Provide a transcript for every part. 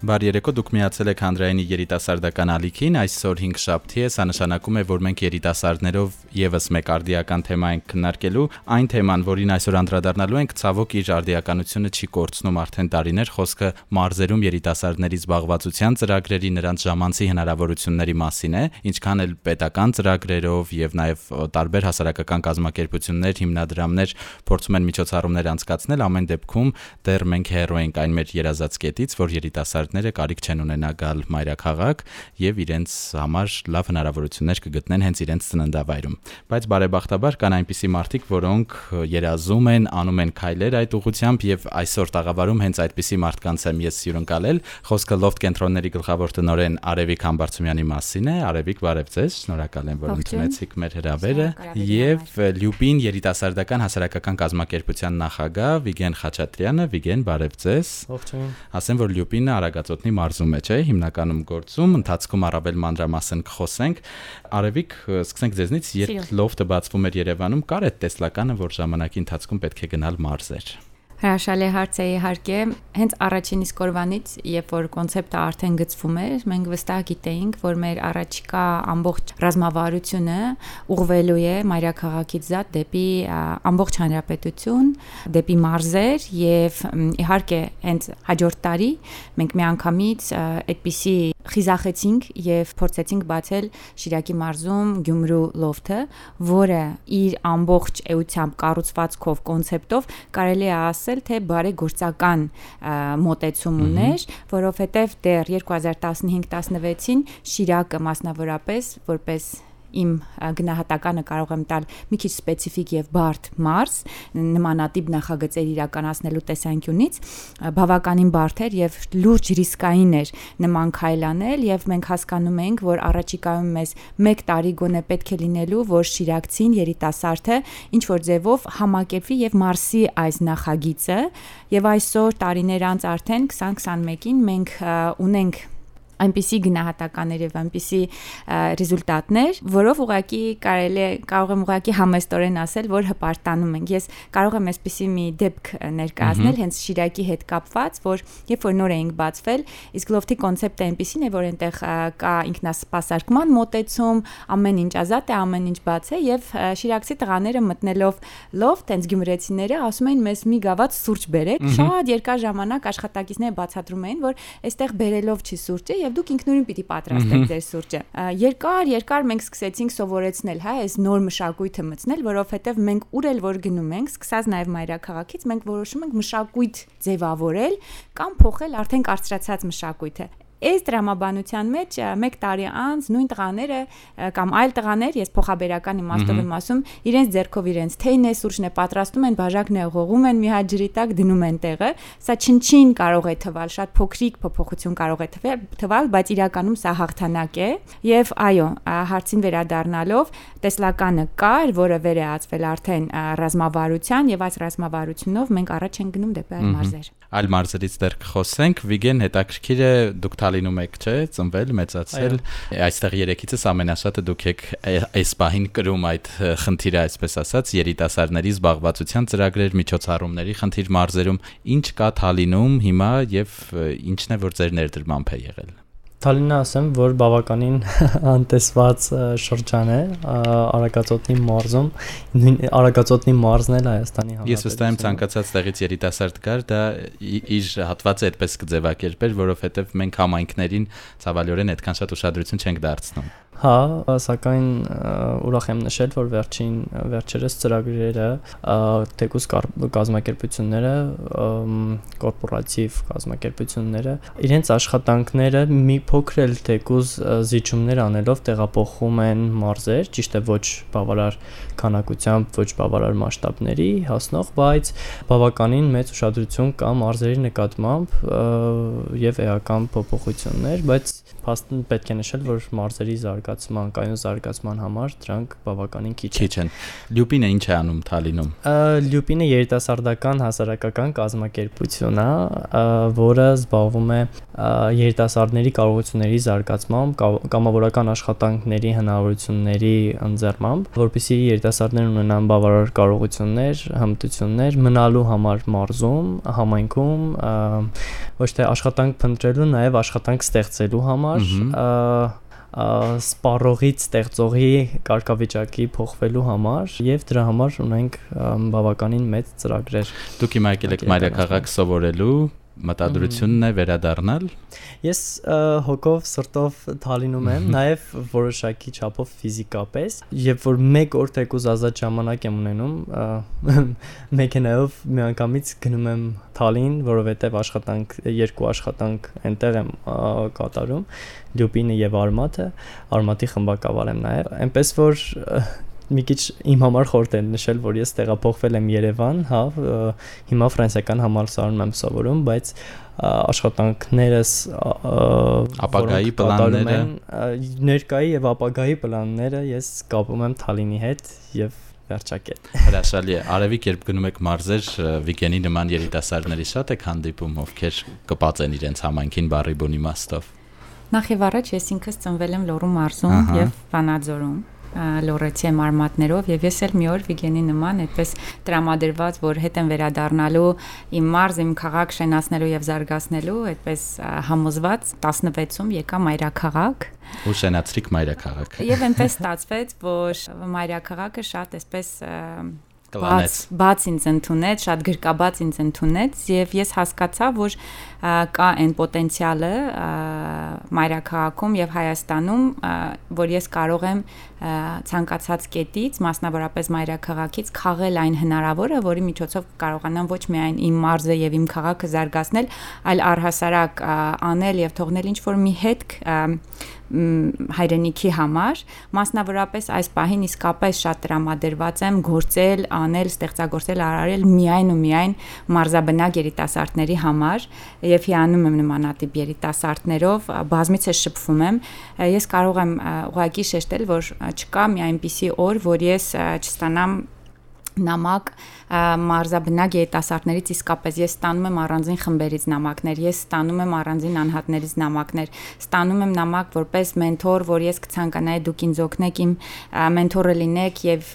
Բարի երեկո, դուք միացել եք Հանրայինի երիտասարդական ալիքին։ Այսօր 5 շաբթի է, սա նշանակում է, որ մենք երիտասարդներով եւս մեկ արդիական թեմա ենք քննարկելու։ Այն թեման, որին այսօր անդրադառնալու ենք, ցավոք իր արդիականությունը չի կորցնում արդեն տարիներ, խոսքը մարզերում երիտասարդների զբաղվածության ծրագրերի նրանց ժամանցի հնարավորությունների մասին է, ինչքան էլ պետական ծրագրերով եւ նաեւ տարբեր հասարակական կազմակերպություններ, հիմնադրամներ փորձում են միջոցառումներ անցկացնել, ամեն դեպքում դեռ մենք հերո ենք այն մեր երազած կետից, որ երիտասարդ երիտասարդները կարիք չեն ունենա գալ մայրաքաղաք եւ իրենց համար լավ հնարավորություններ կգտնեն հենց իրենց ծննդավայրում։ Բայց բարեբախտաբար կան այնպիսի մարդիկ, որոնք երազում են, անում են քայլեր այդ ուղությամբ եւ այսօր տաղավարում հենց այդպիսի մարդկանց եմ ես հյուրընկալել։ Խոսքը Loft կենտրոնների գլխավոր տնօրեն Արևիկ Համբարձումյանի մասին է։ Արևիկ, բարև ձեզ։ Շնորհակալ եմ, որ ընդունեցիք մեր հրավերը եւ Լյուբին երիտասարդական հասարակական կազմակերպության նախագահ Վիգեն Խաչատրյանը։ Վիգեն, բարև ձեզ։ Ողջույն։ Ասեմ, որ Լյուբինը արագ Արագածոտնի մարզում է, չէ՞, հիմնականում գործում, ընթացքում առավել մանրամասն կխոսենք։ Արևիկ, սկսենք ձեզնից, երբ լոֆտը բացվում էր Երևանում, կար այդ տեսլականը, որ ժամանակի ընթացքում պետք է գնալ մարզեր։ Հրաշալի հարց է իհարկե, հենց առաջին իսկ օրվանից, երբ որ կոնցեպտը արդեն գծվում էր, մենք վստահ գիտեինք, որ մեր առաջիկա ամբողջ ռազմավարությունը ուղղվելու է Մարիաքաղաքից զատ դեպի ամբողջ հանրապետություն, դեպի մարզեր եւ իհարկե հենց հաջորդ տարի մենք միանգամից այդպիսի խիզախեցինք եւ փորձեցինք բացել Շիրակի մարզում Գյումրու լոֆթը, որը իր ամբողջ էությամբ կառուցվածքով, կոնցեպտով կարելի է ասել, թե բարեգործական մոտեցում ուներ, որովհետեւ դեռ 2015-16-ին Շիրակը մասնավորապես որպես իմ գնահատականը կարող եմ տալ մի քիչ սպეციფიկ եւ բարդ մարս նմանատիպ նախագծեր իրականացնելու տեսանկյունից բավականին բարդ էր եւ լուրջ ռիսկային էր նման քայլանել եւ մենք հասկանում էինք որ առաջիկայում մեզ 1 տարի գոնե պետք է լինելու որ Շիրակցին երիտասարդը ինչ որ ձևով համակերպվի եւ մարսի այս նախագիծը եւ այսօր տարիներ անց արդեն 2021-ին մենք ունենք այնպիսի գնահատականներ եւ այնպիսի ռեզուլտատներ, որով ուղակի կարելի է կարող եմ ուղակի համեստորեն ասել, որ հպարտանում ենք։ Ես կարող եմ այսպիսի մի դեպք ներկայացնել հենց Շիրակի հետ կապված, որ երբ որ նոր էինք բացվել, իսկ լոֆթի կոնցեպտը այնպեսին է, որ այնտեղ կա ինքնասպասարկման մոտեցում, ամեն ինչ ազատ է, ամեն ինչ բաց է եւ Շիրակցի տղաները մտնելով լոֆթ, հենց գյումրեցիները ասում էին մեզ մի գավաթ սուրճ բերեք։ Շատ երկար ժամանակ աշխատակիցները բացատրում էին, որ այստեղ բերելով չի սուրճը եւ դուք ինքնուրույն պիտի պատրաստեք ձեր սուրճը։ Երկար, երկար մենք սկսեցինք սովորեցնել, հա, այս նոր մշակույթը մտցնել, որովհետեւ մենք ուր էլ որ գնում ենք, սկսած նաեւ մայրաքաղաքից, մենք որոշում ենք մշակույթ ձևավորել կամ փոխել արդեն կարծրացած մշակույթը։ Այս դրամաբանության մեջ 1 տարի անց նույն տղաները կամ այլ տղաներ, ես փոխաբերական իմաստով եմ ասում, իրենց ձեռքով իրենց թեյն է, սուրճն է պատրաստում են, բաժակն է ողողում են, մի հատ ջրի տակ դնում են տեղը։ Սա չնչին կարող է թվալ, շատ փոքրիկ փոփոխություն կարող է թվալ, բայց իրականում սա հաղթանակ է։ Եվ այո, հարցին վերադառնալով, տեսլականը կար, որը վերեացվել արդեն ռազմավարության եւ այս ռազմավարությունով մենք առաջ ենք գնում դեպի այլ մարզեր այլ մարզերից դեռ կխոսենք։ Վիգեն հետաքրքիր է դուք Թալինում եք, չէ՞, ծնվել, մեծացել։ Այստեղ երեքիցս ամենաշատը դուք եք այս պահին կրում այդ խնդիրը, այսպես ասած, երիտասարդների զբաղվածության ծրագրեր, միջոցառումների խնդիր մարզերում։ Ինչ կա Թալինում հիմա եւ ինչն է որ ձեր ներդրմամբ է եղել։ Թալինը ասեմ, որ բավականին անտեսված շրջան է Արագածոտնի մարզում, Արագածոտնի մարզն էլ Հայաստանի հանրապետություն։ Ես վստահ եմ ցանկացած տեղից երիտասարդ կար, դա իր հատվածը այդպես կձևակերպեր, որովհետև մենք համայնքներին ցավալիորեն այդքան շատ ուշադրություն չենք դարձնում։ Հա, սակայն ուրախ եմ նշել, որ վերջին վերջերս ծրագրերը թեկուս կազմակերպությունները, կորպորատիվ կազմակերպությունները իրենց աշխատանքները մի փոքր էլ թեկուս զիջումներ անելով տեղափոխում են մարզեր, ճիշտ է ոչ բավարար քանակությամբ, ոչ բավարար մասշտաբների հասնող, բայց բավականին մեծ ուշադրություն կա մարզերի նկատմամբ եւ էական փոփոխություններ, բայց փաստն պետք է նշել, որ մարզերի զարգ զարգացման, կայուն զարգացման համար դրանք բավականին քիչ Քիչ են։ Լյուպինը ինչ է անում Թալինում։ Լյուպինը երիտասարդական հասարակական կազմակերպություն է, որը զբաղվում է երիտասարդների կարողությունների զարգացմամբ, կամավորական աշխատանքների հնարավորությունների ընձեռմամբ, որպեսզի երիտասարդներն ունենան բավարար կարողություններ, հմտություններ մնալու համար մարզում, համայնքում, ոչ թե աշխատանք փնտրելու, նաև աշխատանք ստեղծելու համար, սպառողից ստեղծողի կարգավիճակի փոխվելու համար եւ դրա համար ունենք բավականին մեծ ծրագրեր։ Դուք հիմա եկել եք Մայրաքաղաք սովորելու մտադրությունն է վերադառնալ։ Ես հոգով սրտով Թալինում եմ, նաև որոշակի չափով ֆիզիկապես, երբ որ 1 օր թեկուզ ազատ ժամանակ եմ ունենում, մեքենայով միանգամից գնում եմ Թալին, որովհետև աշխատանք երկու աշխատանք այնտեղ եմ կատարում, Լյուբինը եւ Արմաթը, Արմաթի խմբակավար եմ նաև, այնպես որ մի քիչ իմ համար խորտ են նշել, որ ես տեղափոխվել եմ Երևան, հա, հիմա ֆրանսիական համալսարանում եմ սովորում, բայց աշխատանքներս ապագայի պլանները? ներկայի եւ ապագայի պլանները ես կապում եմ Թալինի հետ եւ վերջակետ։ Հրաշալի է։ Արևիկ երբ գնում եք մարզեր, վիգենի նման երիտասարդների շատ եք հանդիպում, ովքեր կպածեն իրենց համայնքին բարի բուն իմաստով։ Նախ եւ առաջ ես ինքս ծնվել եմ Լոռու մարզում եւ Վանաձորում լորեցի մարմատներով եւ ես էլ մի օր Վիգենի նման այդպես տրամադրված որ հետ եմ վերադառնալու իմ մարզ իմ քաղաք շենացնելու եւ զարգացնելու այդպես համոզված 16-ում եկա Մայրաքաղաք ու շենացրիք Մայրաքաղաք եւ այնպես ստացվեց որ Մայրաքաղաքը շատ այսպես կլանեց բաց ինձ ընդունեց, շատ գրկաբաց ինձ ընդունեց եւ ես հասկացա, որ կա այն պոտենցիալը մայրաքաղաքում եւ Հայաստանում, որ ես կարող եմ ցանկացած կետից, մասնավորապես մայրաքաղաքից քաղել այն հնարավորը, որի միջոցով կարողանամ ոչ միայն իմ մարզը եւ իմ քաղաքը զարգացնել, այլ առհասարակ անել եւ թողնել ինչ որ մի հետք հայրենիքի համար, մասնավորապես այս պահին իսկապես շատ տրամադրված եմ գործել, անել, ստեղծագործել, արարել միայն ու միայն մարզաբնակ երիտասարդների համար եւ հիանում եմ նմանատիպ երիտասարդներով, բազմիցս շփվում եմ։ Ես կարող եմ ուղղակի շեշտել, որ չկա մի այնպիսի օր, որ ես չստանամ նամակ մարզաբնակ երիտասարդներից իսկապես ես ստանում եմ առանձին խմբերից նամակներ, ես ստանում եմ առանձին անհատներից նամակներ, ստանում եմ նամակ որպես մենթոր, որ ես կցանկանայի դուք ինձ օգնեք իմ մենթորը լինեք եւ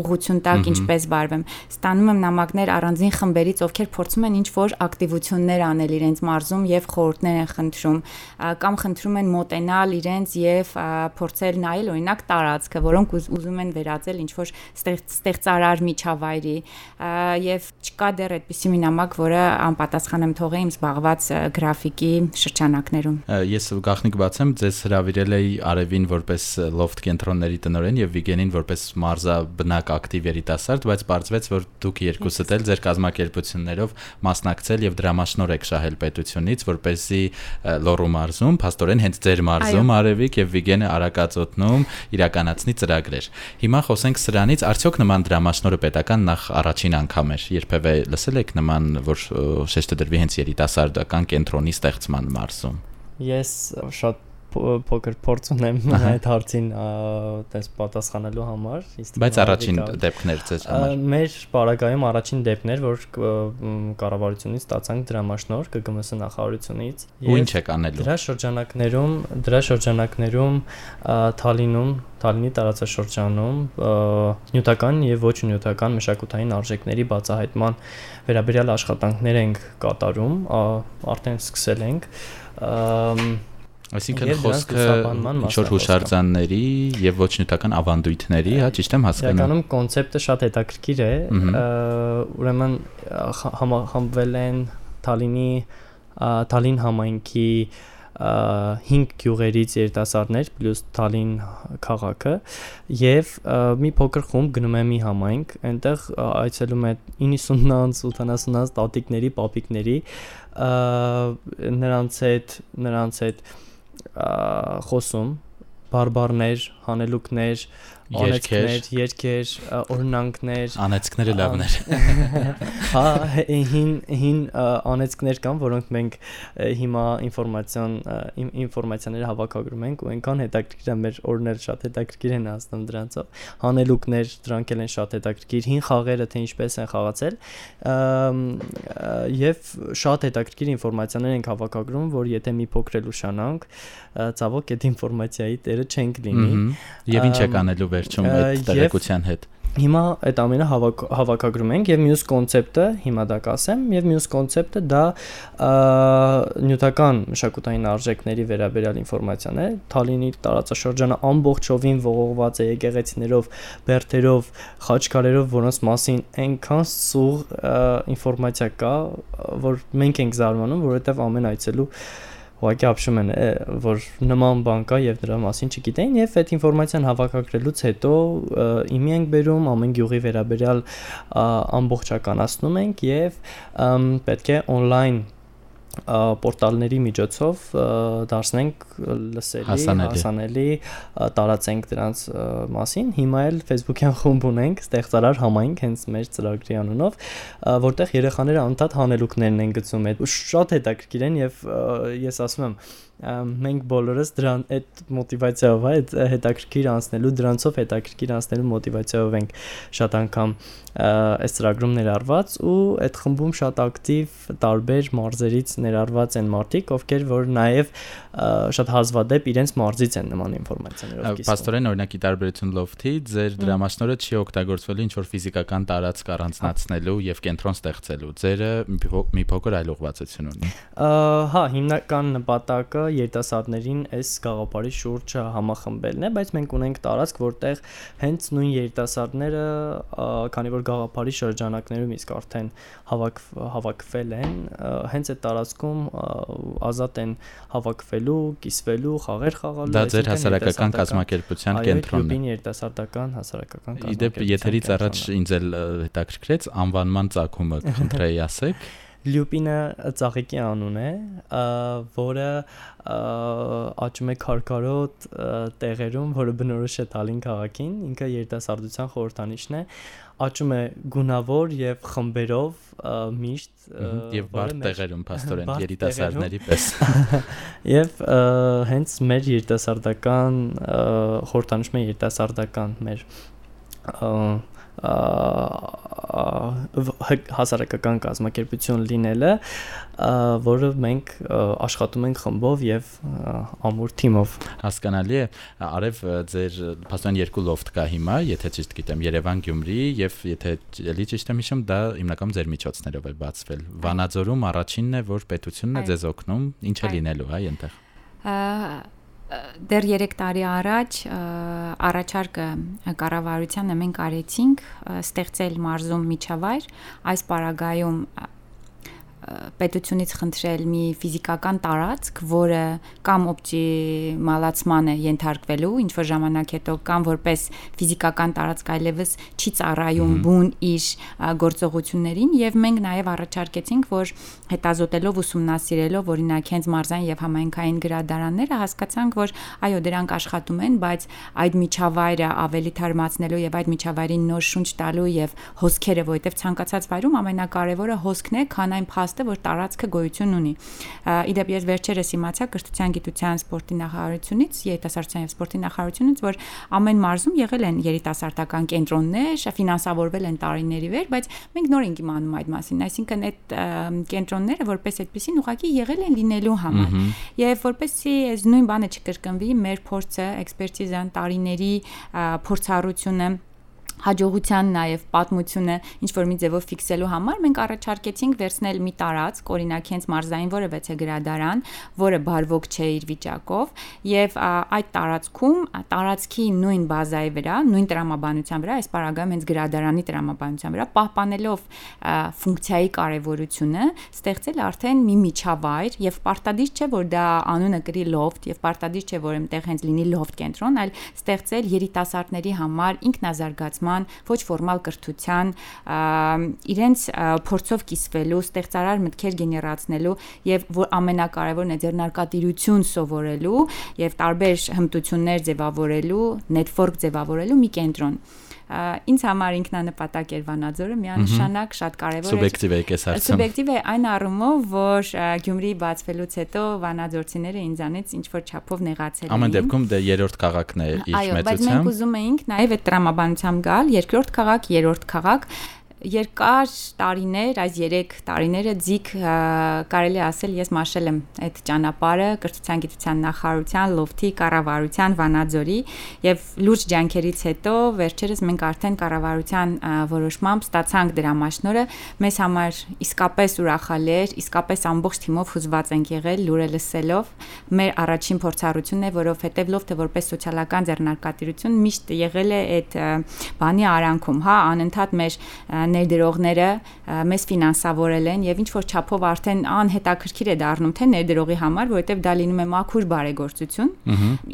ուղղություն տակ ինչպես վարվեմ։ Ստանում եմ նամակներ առանձին խմբերից, ովքեր փորձում են ինչ-որ ակտիվություններ անել իրենց մարզում եւ խորհուրդներ են խնդրում կամ խնդրում են մոտենալ իրենց եւ փորձել նայել օրինակ տարածքը, որոնք ուզում են վերածել ինչ-որ ստեղծարար միջավայրի եւ չկա դեռ այդպիսի մի նամակ, որը անպատասխան եմ թողել իմ զբաղված գրաֆիկի շրջանակներում։ Ես գախնիկ բացեմ, ձեզ հravirել էի Արևին որպես loft կենտրոնների տնօրեն եւ Վիգենին որպես մարզա բնակ ակտիվ երիտասարդ, բայց բարձվեց, որ դուք երկուսդ էլ ձեր կազմակերպություններով մասնակցել եւ դրամաշնոր եք շահել պետությունից, որպեսզի Լոռու մարզում, փաստորեն հենց ձեր մարզում Արևիկ եւ Վիգենը Արակածոտնում իրականացնի ծրագրեր։ Հիմա խոսենք սրանից, արդյոք նման դրամաշնորը պետական նախ առաջին անգամ էր։ Երբևէ լսել եք նման, որ շեշտը դրվի հենց երիտասարդական կենտրոնի ստեղծման մարզում։ Ես շատ փոքր փորձ ունեմ այդ հարցին այդպես պատասխանելու համար բայց առաջին դեպքներ ձեզ համար մեր բարակայում առաջին դեպքներ որ կառավարությունից ստացանք դրամաշնոր ԿԳՄՍ նախարարությունից ու ինչ եք անելու դրա շրջանակներում դրա շրջանակներում Թալինում Թալինի տարածաշրջանում նյութական եւ ոչ նյութական մշակութային արժեքների բացահայտման վերաբերյալ աշխատանքներ ենք կատարում արդեն սկսել ենք Այսինքն խոսքը ինչ որ հուշարձանների եւ ոչ նյութական ավանդույթների, հա, ճիշտ եմ հասկանում։ Իրականում կոնցեպտը շատ հետաքրքիր է։ Ուրեմն համվել են Թալինի Թալին համայնքի 5 գյուղերից երիտասարդներ պլյուս Թալին քաղաքը եւ մի փոքր խումբ գնում է մի համայնք, այնտեղ այցելում է 90-ից 80-ից տատիկների, պապիկների նրանց հետ նրանց հետ խոսում բարբարներ, հանելուկներ, անեցքներ, երկեր, օրինանքներ, անեցքները լավներ։ Հա, հին հին անեցքներ կան, որոնք մենք հիմա ինֆորմացիան ինֆորմացիաները հավաքագրում ենք ու այնքան հետաքրքիր է մեր օրներ շատ հետաքրքիր են հասնում դրանցով։ Հանելուկներ, դրանք են շատ հետաքրքիր, հին խաղերը թե ինչպես են խաղացել։ Եվ շատ հետաքրքիր ինֆորմացիաներ ենք հավաքագրում, որ եթե մի փոքր էլ ուշանանք, ցավոք այդ ինֆորմացիայի տերը չենք լինի։ Եվ ինչ է կանելու վերջում այդ տեղեկության հետ հիմա այդ ամենը հավաք, հավաքագրում ենք եւ մյուս կոնցեպտը հիմա դա կասեմ եւ մյուս կոնցեպտը դա նյութական մշակութային արժեքների վերաբերյալ ինֆորմացիան է Թալինի տարածաշրջանը ամբողջովին ողողված է եկեղեցիներով, բերթերով, խաչքարերով, որոնց մասին այնքան սուղ ինֆորմացիա կա, որ մենք ենք զարմանում, որովհետեւ ամեն այցելու ուղղակի ապշում են որ նման բան կա եւ դրա մասին չգիտեին եւ այդ ինֆորմացիան հավաքագրելուց հետո իմի ենք բերում ամեն գյուղի վերաբերյալ ամբողջականացնում ենք եւ պետք է on-line պորտալների միջոցով դարձնենք լսելի, հասանելի, հասանելի տարածենք դրանց մասին։ Հիմա էլ Facebook-յան խումբ ունենք, ստեղծարար համայնք հենց մեր ծրագրի անունով, որտեղ երեխաները անդադ հանելուկներն են գցում։ Այդ շատ հետաքրքիր են եւ ես ասում եմ մենք բոլորս դրան այդ մոտիվացիայով, այդ հետաքրքիր անցնելու, դրանցով հետաքրքիր անցնելու մոտիվացիայով ենք շատ անգամ այս ծրագրում ներառված ու այդ խմբում շատ ակտիվ տարբեր մարզերից ներառված են մարդիկ, ովքեր որ նաև շատ հազվադեպ իրենց մարզից են նման ինֆորմացիաներով կիսվում։ Պաստորեն օրինակի տարբերություն լոֆթի ձեր դրամաշնորը չի օգտագործվելու ինչ որ ֆիզիկական տարածք առանձնացնելու եւ կենտրոն ստեղծելու։ Ձերը մի փոքր այլ ուղղվածություն ունի։ Հա, հիմնական նպատակը երիտասարդներին այս գաղափարի շուրջ համախմբելն է, բայց մենք ունենք տարածք, որտեղ հենց նույն երիտասարդները, քանի որ գաղափարի շրջանակներում իսկ արդեն հավաք հավաքվել են, հենց այդ տարածքում ազատ են հավաքվելու, կիսվելու, խաղեր խաղալու, դա ձեր հասարակական կազմակերպության կենտրոնն է։ Այո, երիտասարդական հասարակական կազմակերպություն։ Իդեպ եթերից առաջ ինձ էլ հետաքրքրեց անվանման ցակումը, խնդրեի ասեք։ Լյուպինը ծաղիկի անուն է, որը աճում է քարքարոտ տեղերում, որը բնորոշ է Տալին քաղաքին, ինքը երիտասարդության խորհրդանիշն է, աճում է գունավոր եւ խմբերով միշտ եւ բարդ տեղերում աստորեն երիտասարդների պես եւ հենց մեր երիտասարդական խորհրդանիշը երիտասարդական մեր հասարակական կազմակերպություն լինելը, որը մենք աշխատում ենք խմբով եւ ամուր թիմով։ Հասկանալի է, արև ձեր փաստորեն երկու լոֆտ կա հիմա, եթե ճիշտ գիտեմ, Երևան, Գյումրի եւ եթե էլի ճիշտ եմ հիշում, դա հիմնական ձեր միջոցներով է բացվել։ Վանաձորում առաջինն է, որ պետությունն է ձեզ օգնում, ինչ է լինելու, հա, այնտեղ դեռ 3 տարի առաջ առաջարկը կառավարությանը մենք արեցինք ստեղծել մարզում միջավայր այս պարագայում պետությունից խնդրել մի ֆիզիկական տարածք, որը կամ օպտիմալացման է ենթարկվելու ինչ որ ժամանակ հետո կամ որպես ֆիզիկական տարածք այլևս չի ծառայում բուն իր գործողություններին եւ մենք նաեւ առաջարկեցինք, որ հետազոտելով ուսումնասիրելով օրինակ հենց մարզային եւ համայնքային գրադարանները հասկացանք, որ այո, դրանք աշխատում են, բայց այդ միջավայրը ավելի թարմացնելու եւ այդ միջավայրին նոր շունչ տալու եւ հոսքերը, որովհետեւ ցանկացած վայրում ամենակարևորը հոսքն է, քան այն փաստ իմաստը, որ տարածքը գոյություն ունի։ Իդեպ ես վերջերս իմացա կրթության, գիտության, սպորտի նախարարությունից, երիտասարդության եւ սպորտի նախարարությունից, որ ամեն մարզում եղել են երիտասարդական կենտրոններ, ֆինանսավորվել են տարիների վեր, բայց մենք նոր ենք իմանում այդ մասին, այսինքն այդ կենտրոնները որպես այդպեսին ուղղակի եղել են լինելու համար։ Եվ որպեսի այս նույն բանը չկրկնվի, մեր փորձը, էքսպերտիզան, տարիների փորձառությունը հաջողության նաև պատմությունը ինչ որ մի ձևով ֆիքսելու համար մենք առաջարկեցինք վերցնել մի տարածք, օրինակ հենց մարզային որևէ թե գրադարան, որը բարվոք չէ իր վիճակով, եւ այդ տարածքում տարածքի նույն բազայի վրա, նույն տրամաբանության վրա, այս պարագայում հենց գրադարանի տրամաբանության վրա պահպանելով ֆունկցիայի կարեւորությունը, ստեղծել արդեն մի միջավայր եւ պարտադիր չէ որ դա անունը գրի լոֆտ եւ պարտադիր չէ որ այնտեղ հենց լինի լոֆտ կենտրոն, այլ ստեղծել երիտասարդների համար ինքնազարգացում զարգացման, ոչ ֆորմալ կրթության, իրենց փորձով կիսվելու, ստեղծարար մտքեր գեներացնելու եւ որ ամենակարևորն է ձեռնարկատիրություն սովորելու եւ տարբեր հմտություններ ձևավորելու, network ձևավորելու մի կենտրոն ինձ համար ինքնանպատակ էր Վանաձորը միանշանակ շատ կարևոր է սուբյեկտիվ է այս հարցը սուբյեկտիվ է այն առումով որ Գյումրի բացվելուց հետո Վանաձորցիները ինձանից ինչ որ չափով նեղացել էին ամեն դեպքում դե երրորդ քաղաքն է իր մեծությամբ այո բայց մենք ուզում էինք նաև այդ տրամաբանությամբ գալ երկրորդ քաղաք երրորդ քաղաք երկար տարիներ, այս 3 տարիները ձիգ կարելի ասել ես մաշել եմ այդ ճանապարհը կրթության գիտության նախարարության, լոֆթի կառավարության, Վանաձորի եւ լուրջ ջանքերից հետո վերջերս մենք արդեն կառավարության որոշմամբ ստացանք դրամաշնորը մեզ համար իսկապես ուրախալի էր, իսկապես ամբողջ թիմով հուզված ենք եղել լուրը լսելով։ Մեր առաջին փորձառությունն է, որովհետեւ լոֆթը որպես սոցիալական ձեռնարկատիրություն միշտ եղել է այդ բանի արանքում, հա, անընդհատ մեր ներդրողները մեզ ֆինանսավորել են եւ ինչ որ չափով արդեն անհետաքրքիր է դառնում թե ներդրողի համար, որովհետեւ դա լինում է մաքուր բարեգործություն։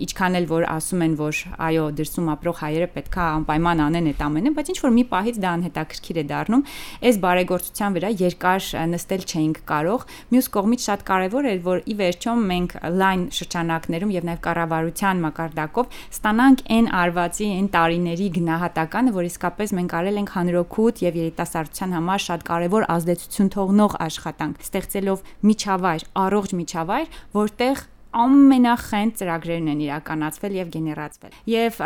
Ինչքան էլ որ ասում են, որ այո, դրսում ապրող հայերը պետքա անպայման անեն այդ ամենը, բայց ինչ որ մի պահից դա անհետաքրքիր է դառնում։ Այս բարեգործության վրա երկար նստել չէինք կարող։ Մյուս կողմից շատ կարեւոր էր, որ ի վերջո մենք լայն շրջանակներում եւ նաեւ կառավարության մակարդակով ստանանք այն արվածի, այն տարիների գնահատականը, որ իսկապես մենք արել ենք հանրօգուտ եւ երիտասարդության համար շատ կարևոր ազդեցություն թողնող աշխատանք, ստեղծելով միջավայր, առողջ միջավայր, որտեղ ամենախենթ ծրագրերն են իրականացվել եւ գեներացվել։ Եվ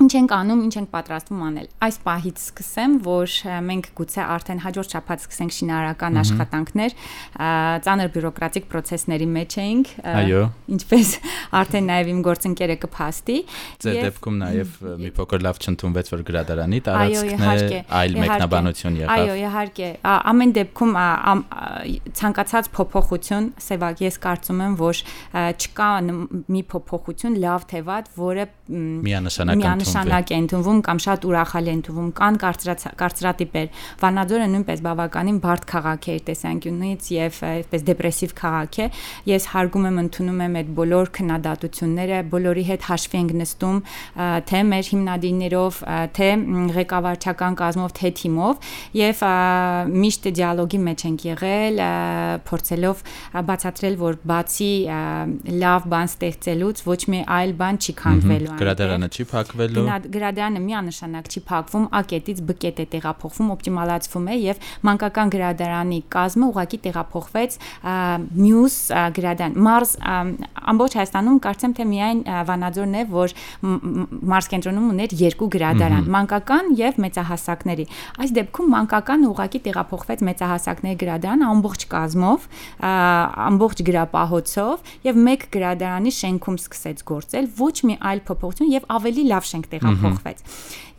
Ինչ ենք անում, ինչ ենք պատրաստվում անել։ Այս պահից սկսեմ, որ մենք գուցե արդեն հաջորդ շաբաթ սկսենք շինարարական աշխատանքներ, ծանր բյուրոկրատիկ process-ների մեջ էինք։ Այո։ Ինչպես արդեն նաև իմ գործընկերը կփաստի։ Ձեր դեպքում նաև մի փոքր լավ չընդունվեց, որ գրադարանի տարածքն է, այլ մեկնաբանություն եղավ։ Այո, իհարկե։ Ամեն դեպքում ցանկացած փոփոխություն, սևակ ես կարծում եմ, որ չկա մի փոփոխություն լավ թե վատ, որը միանշանակ նշանակ է ընդունվում կամ շատ ուրախալի է ընդունվում կան կարծրատիպեր Վանաձորը նույնպես բավականին բարդ քաղաք է տեսանկյունից եւ այդպես դեպրեսիվ քաղաք է ես հարգում եմ ընդունում եմ այդ բոլոր քննադատությունները բոլորի հետ հաշվի ենք նստում թե մեր հիմնադիրներով թե ղեկավարչական կազմով թե թիմով եւ միշտ դիալոգի մեջ ենք եղել փորձելով բացատրել որ բացի լավ բան ստեղծելուց ոչ մի այլ բան չի քանդվելու գրադարանը չի փակվելու գրադարանը միանշանակ չի փակվում, A կետից B կետ է տեղափոխվում, օպտիմալացվում է եւ մանկական գրադարանի կազմը ուղակի տեղափոխվեց մյուս գրադարան։ Մարս ամբողջ Հայաստանում կարծեմ թե միայն Վանաձորն է, որ Մարս կենտրոնում ուներ երկու գրադարան՝ մանկական եւ մեծահասակների։ Այս դեպքում մանկական ուղակի տեղափոխվեց մեծահասակների գրադարան ամբողջ կազմով, ամբողջ գրապահոցով եւ մեկ գրադարանի շենքում սկսեց գործել, ոչ մի այլ փոփոխություն եւ ավելի լավ շենք տեղափոխվեց։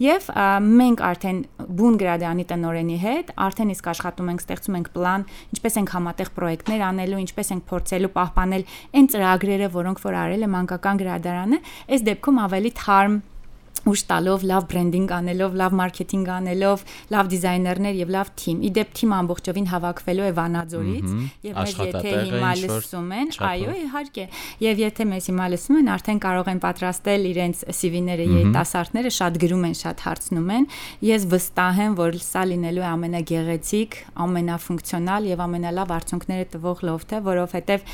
Եվ մենք արդեն բուն գրադարանի տնորենի հետ արդեն իսկ աշխատում ենք, ստեղծում ենք պլան, ինչպես ենք համատեղ պրոյեկտներ անելու, ինչպես ենք փորձելու պահպանել այն ծրագրերը, որոնք որ արել է մանկական գրադարանը, այս դեպքում ավելի թարմ ուշ տալով, լավ բրենդինգ անելով, լավ մարքեթինգ անելով, լավ դիզայներներ եւ լավ թիմ։ Իդեպ թիմը ամբողջովին հավաքվելու է Վանաձորից եւ մեզ եթե հիմա լսում են, այո, իհարկե։ Եվ եթե մեզ հիմա լսում են, արդեն կարող են պատրաստել իրենց CV-ները երիտասարդները, շատ գրում են, շատ հարցնում են։ Ես վստահ եմ, որ սա լինելու է ամենագեղեցիկ, ամենաֆունկցիոնալ եւ ամենալավ արդյունքները տվող լոֆթը, որովհետեւ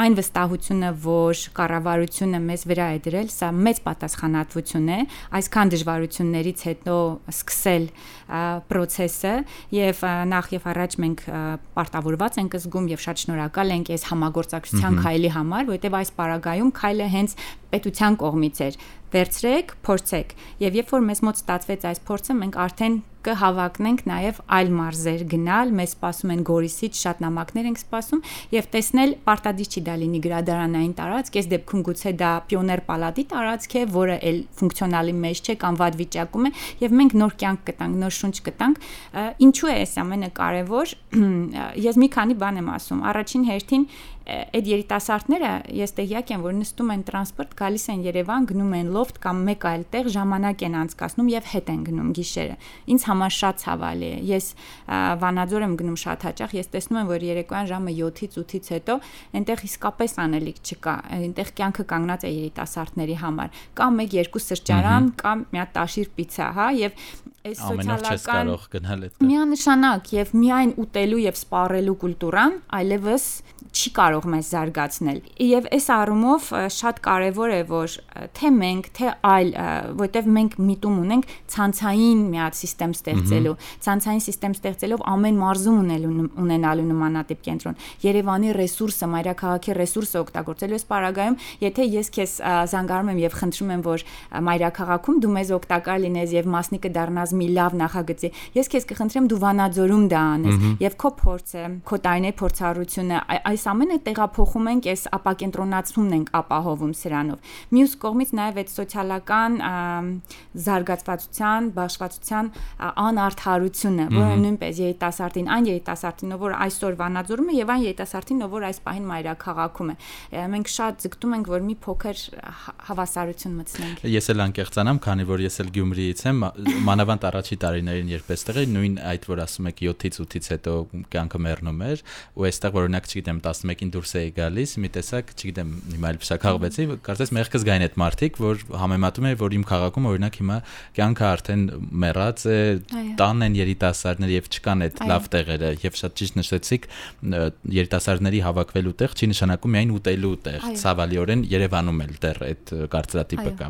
այն վստահությունը, որ կառավարությունը մեզ վրա է դրել, սա մեծ պատասխանատվություն է այսքան դժվարություններից հետո սկսել process-ը եւ նախ եւ առաջ մենք պարտավորված ենք զգում եւ շատ շնորհակալ ենք այս համագործակցության քայլի համար, որովհետեւ այս պարագայում քայլը հենց պետության կողմից էր վերցրեք, փորձեք։ Եւ երբ որ մեզ մոտ ստացվեց այս փորձը, մենք արդեն կհավակնենք նաև այլ մարզեր գնալ, մեզ սպասում են Գորիսից շատ նամակներ ենք սպասում եւ տեսնել պարտադիր չի դա լինի գրադարանային տարածք, այս դեպքում գուցե դա պիոներ պալատի տարածք է, որը էլ ֆունկցիոնալի մեջ չէ կամ վատ վիճակում է եւ մենք նոր կյանք կտանք, նոր շունչ կտանք ինչու է այս ամենը կարևոր ես մի քանի բան եմ ասում առաջին հերթին այդ երիտասարդները ես տեղյակ եմ որ նստում են տրանսպորտ գալիս են Երևան գնում են լոֆտ կամ մեկ այլ տեղ ժամանակ են անցկացնում եւ հետ են գնում գիշերը ինձ համար շատ ցավալի է ես վանաձոր եմ գնում շատ հաճախ ես տեսնում եմ որ երեկոյան ժամը 7-ից 8-ից հետո այնտեղ իսկապես անելիք չկա այնտեղ կյանքը կանգնած է երիտասարդների համար կամ մեկ երկու սրճարան կամ մի հատ տաշիր պիցա հա եւ այս սոցիալական կարող գնալ այդտեղ միանշանակ եւ միայն ուտելու եւ սպառելու կուլտուրան այլևս չի կարող մեզ զարգացնել։ Եվ այս առումով շատ կարևոր է, որ թե մենք, թե այլ, որտեվ մենք միտում ունենք ցանցային մի հատ համակարգ ստեղծելու, ցանցային համակարգ ստեղծելով ամեն մարզում ունելու ունենալու նմանատիպ կենտրոն։ Երևանի ռեսուրսը, մայրաքաղաքի ռեսուրսը օգտագործելու այս պարագայում, եթե ես քեզ զանգարում եմ եւ խնդրում եմ, որ մայրաքաղաքում դու մեզ օգտակար լինես եւ մասնիկը դառնաս մի լավ նախագծի, ես քեզ կխնդրեմ դու Վանաձորում դա անես եւ քո փորձը, քո տարիների փորձառությունը այս այս ամենը տեղափոխում ենք, այս ապակենտրոնացումն ենք ապահովում սրանով։ Մյուս կողմից նաև այդ սոցիալական զարգացվածության, բաշխվածության անարթարությունը, որը նույնպես երիտասարդին, այն երիտասարդին, որ այսօր Վանաձորում է եւ այն երիտասարդին, որ այս պահին մայրաքաղաքում է։ Մենք շատ ձգտում ենք, որ մի փոքր հավասարություն մտցնենք։ Ես էլ անկեղծանամ, քանի որ ես էլ Գյումրիից եմ, մանավանդ առաջի տարիներին, երբ էստեղ էի, նույն այդ որ ասում եք 7-ից 8-ից հետո կյանքը մեռնում էր, ու այստեղ օրինակ, չգիտեմ, 11-ին դուրս էի գալիս, մի տեսակ, չգիտեմ, հիմա էլ փշակաղվեցի, կարծես մեղքս գային այդ մարտիկ, որ համեմատում է, որ իմ քաղաքում օրինակ հիմա կյանքը արդեն մեռած է, տան են երիտասարդներ եւ չկան այդ լավ տեղերը եւ շատ ճիշտ նշեցիք երիտասարդների հավաքվելու տեղ չի նշանակում միայն ուտելու տեղ, ցավալիորեն Երևանում էլ դեռ այդ կարծրատիպը կա։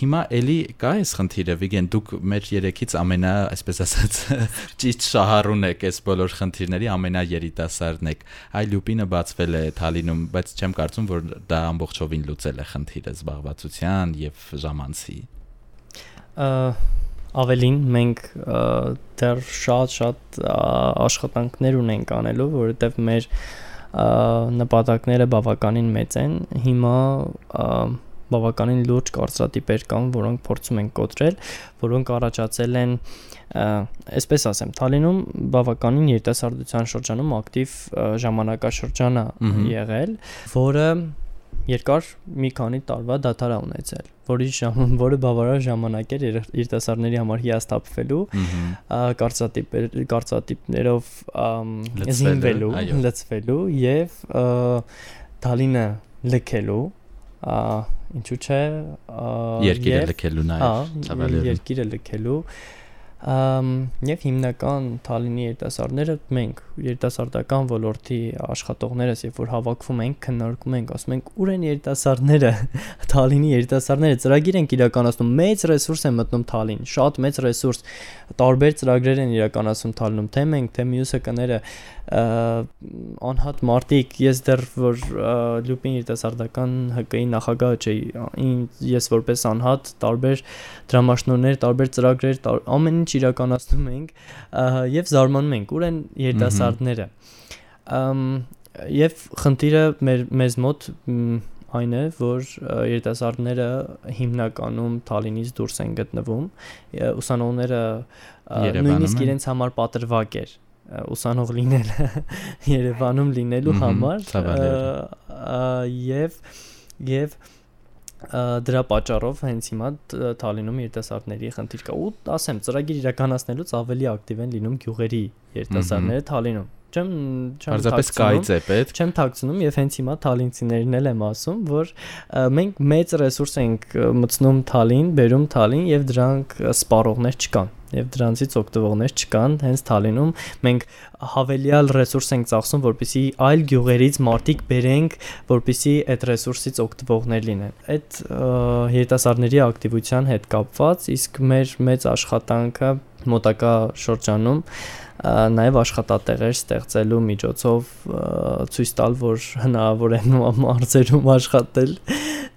Հիմա էլի կա այս խնդիրը, Վիգեն, դուք մեր երեքից ամենա, այսպես ասած, ճիշտ շահառուն եք այս բոլոր խնդիրների ամենաերիտասարդն եք այ լյուպինը բացվել է Թալինում, բայց չեմ կարծում, որ դա ամբողջովին լուծել է խնդիրը զբաղվածության եւ ժամանցի։ Ավելին մենք դեռ շատ-շատ աշխատանքներ ունենք անելու, որովհետեւ մեր նպատակները բավականին մեծ են։ Հիմա բավականին լուրջ կարծրատիպեր կան, որոնք փորձում ենք կոտրել, որոնք առաջացել են այսպես ասեմ, Թալինում բավականին երիտասարդության շրջանում ակտիվ ժամանակաշրջան է եղել, որը երկար մի քանի տարվա դադար ունեցել, որի ժամ, որը բավարար ժամանակ էր երիտասարդների համար հիասթափվելու, կարծատիպեր կարծատիպներով զինվելու, լծվելու եւ Թալինը լքելու ինչու՞ չէ երկիրը լքելու նաև ցավալի երկիրը լքելու եւ հիմնական Թալինի երիտասարդները մենք երիտասարդական ոլորտի աշխատողներս երբ որ հավաքվում ենք քննարկում ենք ասում ենք ուր են երիտասարդները Թալինի երիտասարդները ծրագիր են իրականացնում մեծ ռեսուրս է մտնում Թալին շատ մեծ ռեսուրս տարբեր ծրագրեր են իրականացում Թալինում թե մենք թե մյուսը կները անհատ մարտիկ ես դեռ որ լյուպին երիտասարդական ՀԿ-ի նախագահը չէի ես որպես անհատ տարբեր դրամաշնորներ տարբեր ծրագրեր ամեն ինչ իրականացնում ենք եւ զարմանում ենք ուր են երիտասարդները եւ խնդիրը մեր մեզ մոտ այն է, որ երիտասարդները հիմնականում Թալինից դուրս են գտնվում, ուսանողները նույնիսկ իրենց համար պատրվակ էր ուսանող լինելը Երևանում լինելու համար եւ եւ դրա պատճառով հենց հիմա Թալինում երիտասարդների խնդիր կա ու ասեմ ծրագիր իրականացնելուց ավելի ակտիվ են լինում գյուղերի երիտասարդները Թալինում չեմ չեմ Պարզապես կայծ է պետք։ Չեմ ཐակցնում եւ հենց հիմա Թալինցիներն էլ եմ ասում, որ մենք մեծ ռեսուրս ենք մտցնում Թալին, բերում Թալին եւ դրանք սպառողներ չկան եւ դրանցից օգտվողներ չկան հենց Թալինում մենք հավելյալ ռեսուրս ենք ծախսում որպեսի այլ գյուղերից մարտիկ բերենք որպեսի այդ ռեսուրսից օգտվողներ լինեն այդ երիտասարդների ակտիվության հետ կապված իսկ մեր մեծ աշխատանքը մոտակա շրջանում նաև աշխատատեղեր ստեղծելու միջոցով ցույց տալ, որ հնարավոր է մարզերում աշխատել։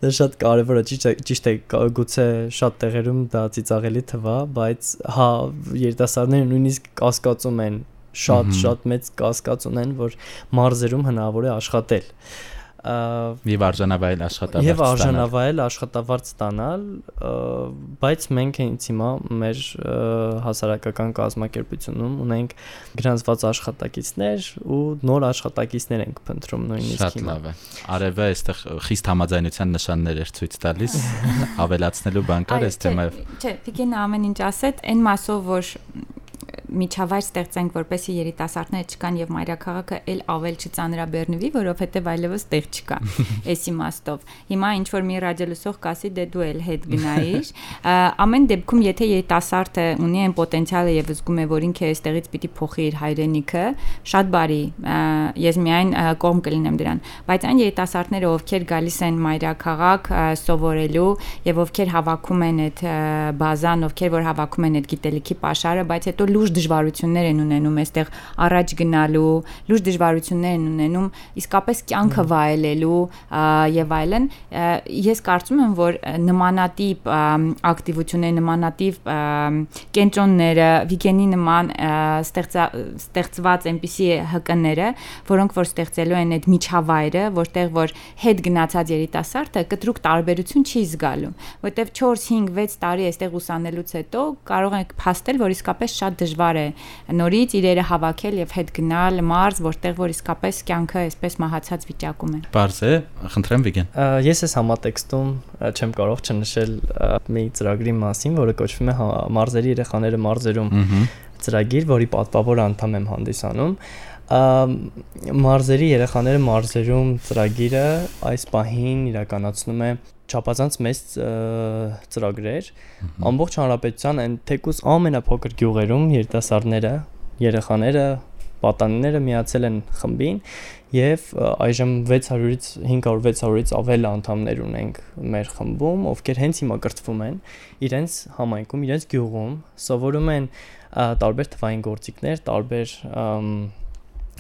Դա շատ կարևոր է, ճիշտ է, գուցե շատ տեղերում դա ծիծաղելի թվա, բայց հա երիտասարդները նույնիսկ կասկածում են շատ շատ մեծ կասկած ունեն, որ մարզերում հնարավոր է աշխատել։ եւ արժանավայել աշխատավարձ եւ արժանավայել աշխատավարձ ստանալ բայց մենք հենց հիմա մեր հասարակական կազմակերպությունում ունենք գրանցված աշխատակիցներ ու նոր աշխատակիցներ ենք փնտրում նույնիսկ հիմա շատ լավ է արևը այստեղ խիստ համաձայնության նշաններ էր ցույց տալիս ավելացնելու բան կար այս թեմայով չէ Վիգենը ամեն ինչ ասեց այն մասով որ միջավայր ստեղծենք, որպեսի երիտասարդները չկան եւ մայրաքաղաքը ել ավել չծանրաբեռնվի, որովհետեւ այլևս տեղ չկա։ Այս իմաստով։ Հիմա ինչ որ մի ռադիոլուսող կասի դե դու էլ հետ գնայիր, ամեն դեպքում եթե երիտասարդը ունի այն պոտենցիալը եւ զգում է, որ ինքը այստեղից պիտի փոխի իր հայրենիքը, շատ բարի։ Ես միայն կողմ կլինեմ դրան, բայց այն երիտասարդները, ովքեր գալիս են մայրաքաղաք սովորելու եւ ովքեր հավաքում են այդ բազան, ովքեր որ հավաքում են այդ գիտելիքի pašարը, բայց հետո լուրջ դժվարություններ են ունենում այստեղ առաջ գնալու, լուրջ դժվարություններ են ունենում իսկապես կյանքը վայելելու եւ այլն։ Ես կարծում եմ, որ նմանատիպ ակտիվություններ, նմանատիպ կենտրոնները, վիկենի նման ստեղծված այնպիսի հկները, որոնք որ ստեղծելու են այդ միջավայրը, որտեղ որ հետ գնացած երիտասարդը կտրուկ տարբերություն չի զգալու, որտեղ 4, 5, 6 տարի այստեղ ուսանելուց հետո կարող եք փաստել, որ իսկապես շատ դժվար դժվար է նորից իրերը հավաքել եւ հետ գնալ մարզ, որտեղ որ իսկապես կյանքը այսպես մահացած վիճակում է։ Բարձ է, խնդրեմ Վիգեն։ Ես ես համատեքստում չեմ կարող չնշել մի ծրագրի մասին, որը կոչվում է մարզերի երեխաները մարզերում ծրագիր, որի պատվավոր անդամ եմ հանդիսանում մարզերի երեխաները մարզերում ծրագիրը այս պահին իրականացնում է չափազանց մեծ ծրագրեր ամբողջ հանրապետության այն թեկուս ամենափոքր գյուղերում երիտասարդները երեխաները պատանիները միացել են խմբին եւ այժմ 600-ից 500-600-ից ավել անդամներ ունենք մեր խմբում, ովքեր հենց հիմա կրթվում են իրենց համայնքում, իրենց գյուղում, սովորում են տարբեր թվային գործիքներ, տարբեր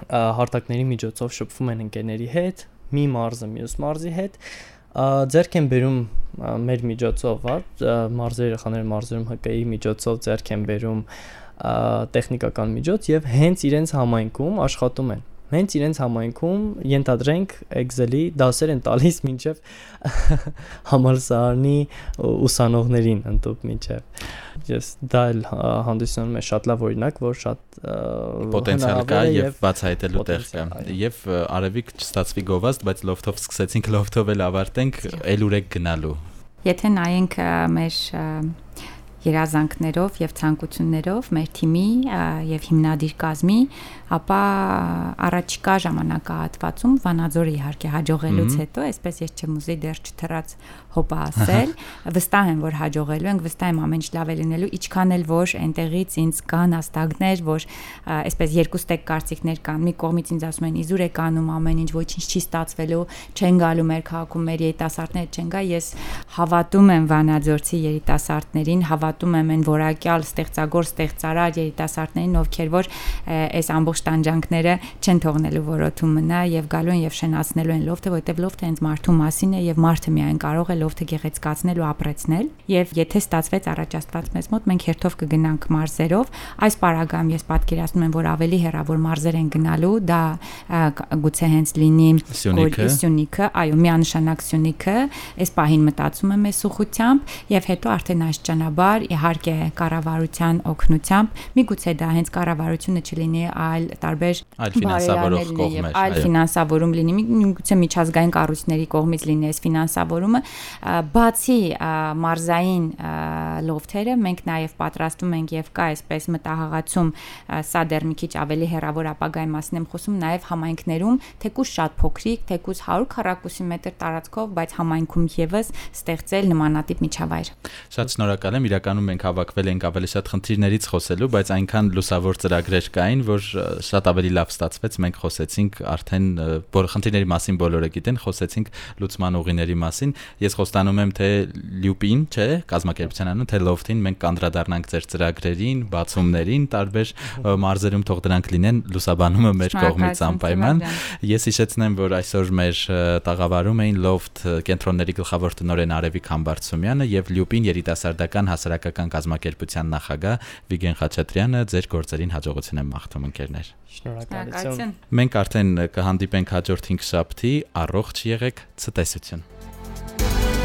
հարթակների միջոցով շփվում են ընկերների հետ, մի մարզը մյուս մարզի հետ ձերք են բերում մեր միջոցով, հա, մարզերի երեխաները մարզերում ՀԿ-ի միջոցով ձերք են բերում տեխնիկական միջոց եւ հենց իրենց համայնքում աշխատում են հենց իրենց համայնքում ենթադրենք Excel-ի դասեր են տալիս մինչև համալսարանի ուսանողներին ընդཐུպ մինչև ես դա էլ հանդիսանում է շատ լավ օրինակ, որ շատ պոտենցիալ կա եւ բացահայտելու տեղ կա։ Եվ արևիկ չստացվի գովազդ, բայց լոֆթով սկսեցինք լոֆթով էլ ավարտենք, ել ուրեք գնալու։ Եթե նայենք մեր երազանքներով եւ ցանկություններով մեր թիմի եւ հիմնադիր կազմի ապա առաջիկա ժամանակահատվածում Վանաձորը իհարկե հաջողելուց հետո, այսպես ես չեմ ուզի դեռ չթրած հոպա ասել, վստահ եմ, որ հաջողելու ենք, վստահ եմ ամեն ինչ լավ է լինելու, ինչքան էլ որ այնտեղից ինձ կան հաստագներ, որ այսպես երկու ստեկ կարծիքներ կան։ Մի կողմից ինձ ասում են իզուր է կանում ամեն ինչ, ոչինչ չի ստացվելու, չեն գալու մեր քաղաքում մեր երիտասարդները չեն գա։ Ես հավատում եմ Վանաձորցի երիտասարդներին, հավատում եմ այն որակյալ ստեղծագործ ստեղծարար երիտասարդներին, ովքեր որ այս ամբողջ տանջանքները չեն թողնելու որոթում մնա եւ գալու են եւ շնացնելու են լոֆթը, որովհետեւ լոֆթը հենց մարդու մասին է եւ մարդը միայն կարող է լոֆթը գեղեցկացնել ու ապրեցնել եւ եթե ստացվեց առաջաստված մեզ մոտ մենք հերթով կգնանք մարզերով այս պարագայում ես պատկերացնում եմ որ ավելի հեռավոր մարզեր են գնալու դա գուցե հենց լինի Սյունիքը այո միանշանակ Սյունիքը այս պահին մտածում եմ այս ուխությամբ եւ հետո արդեն աստիճանաբար իհարկե կառավարության օգնությամբ միգուցե դա հենց կառավարությունը չլինի այլ տարբեր այլ ֆինանսավորող կողմեր այլ ֆինանսավորում լինի միգուցե միջազգային կառույցների կողմից լինի այս ֆինանսավորումը բացի մարզային լոֆթերը մենք նաև պատրաստում ենք եւ կա այսպես մտահղացում սա դեռ մի քիչ ավելի հեռավոր ապագայի մասին եմ խոսում նաև համայնքներում թեկուզ շատ փոքրիկ թեկուզ 100 քառակուսի մետր տարածքով բայց համայնքում եւս ստեղծել նմանատիպ միջավայր Շատ շնորհակալ եմ իրականում մենք հավաքվել ենք ավելի շատ խնդիրներից խոսելու բայց այնքան լուսավոր ծրագրեր կային որ շատ ավելի լավ ստացվեց մենք խոսեցինք արդեն որ խնդիրների մասին բոլորը գիտեն խոսեցինք լուծման ուղիների մասին ես խոստանում եմ թե լյուպին, չէ, կազմակերպության անուն, թե լոֆթին մենք կանդրադառնանք ձեր ծրագրերին, բացումներին, տարբեր մարզերում թող դրանք լինեն լուսաբանումը մեր կողմից անպայման։ Ես հիշեցնեմ, որ այսօր մեր տաղավարում էին լոֆթ կենտրոնների գլխավոր տնօրեն Արևիկ Համբարձումյանը եւ լյուպին երիտասարդական հասարակ հասարակական կազմակերպության նախագահ Վիգեն Խաչատրյանը ձեր գործերին հաջողություն եմ մաղթում ընկերներ։ Շնորհակալություն։ Մենք արդեն կհանդիպենք հաջորդ 5 շաբթի, առողջ եղեք, ցտեսություն։ Thank you.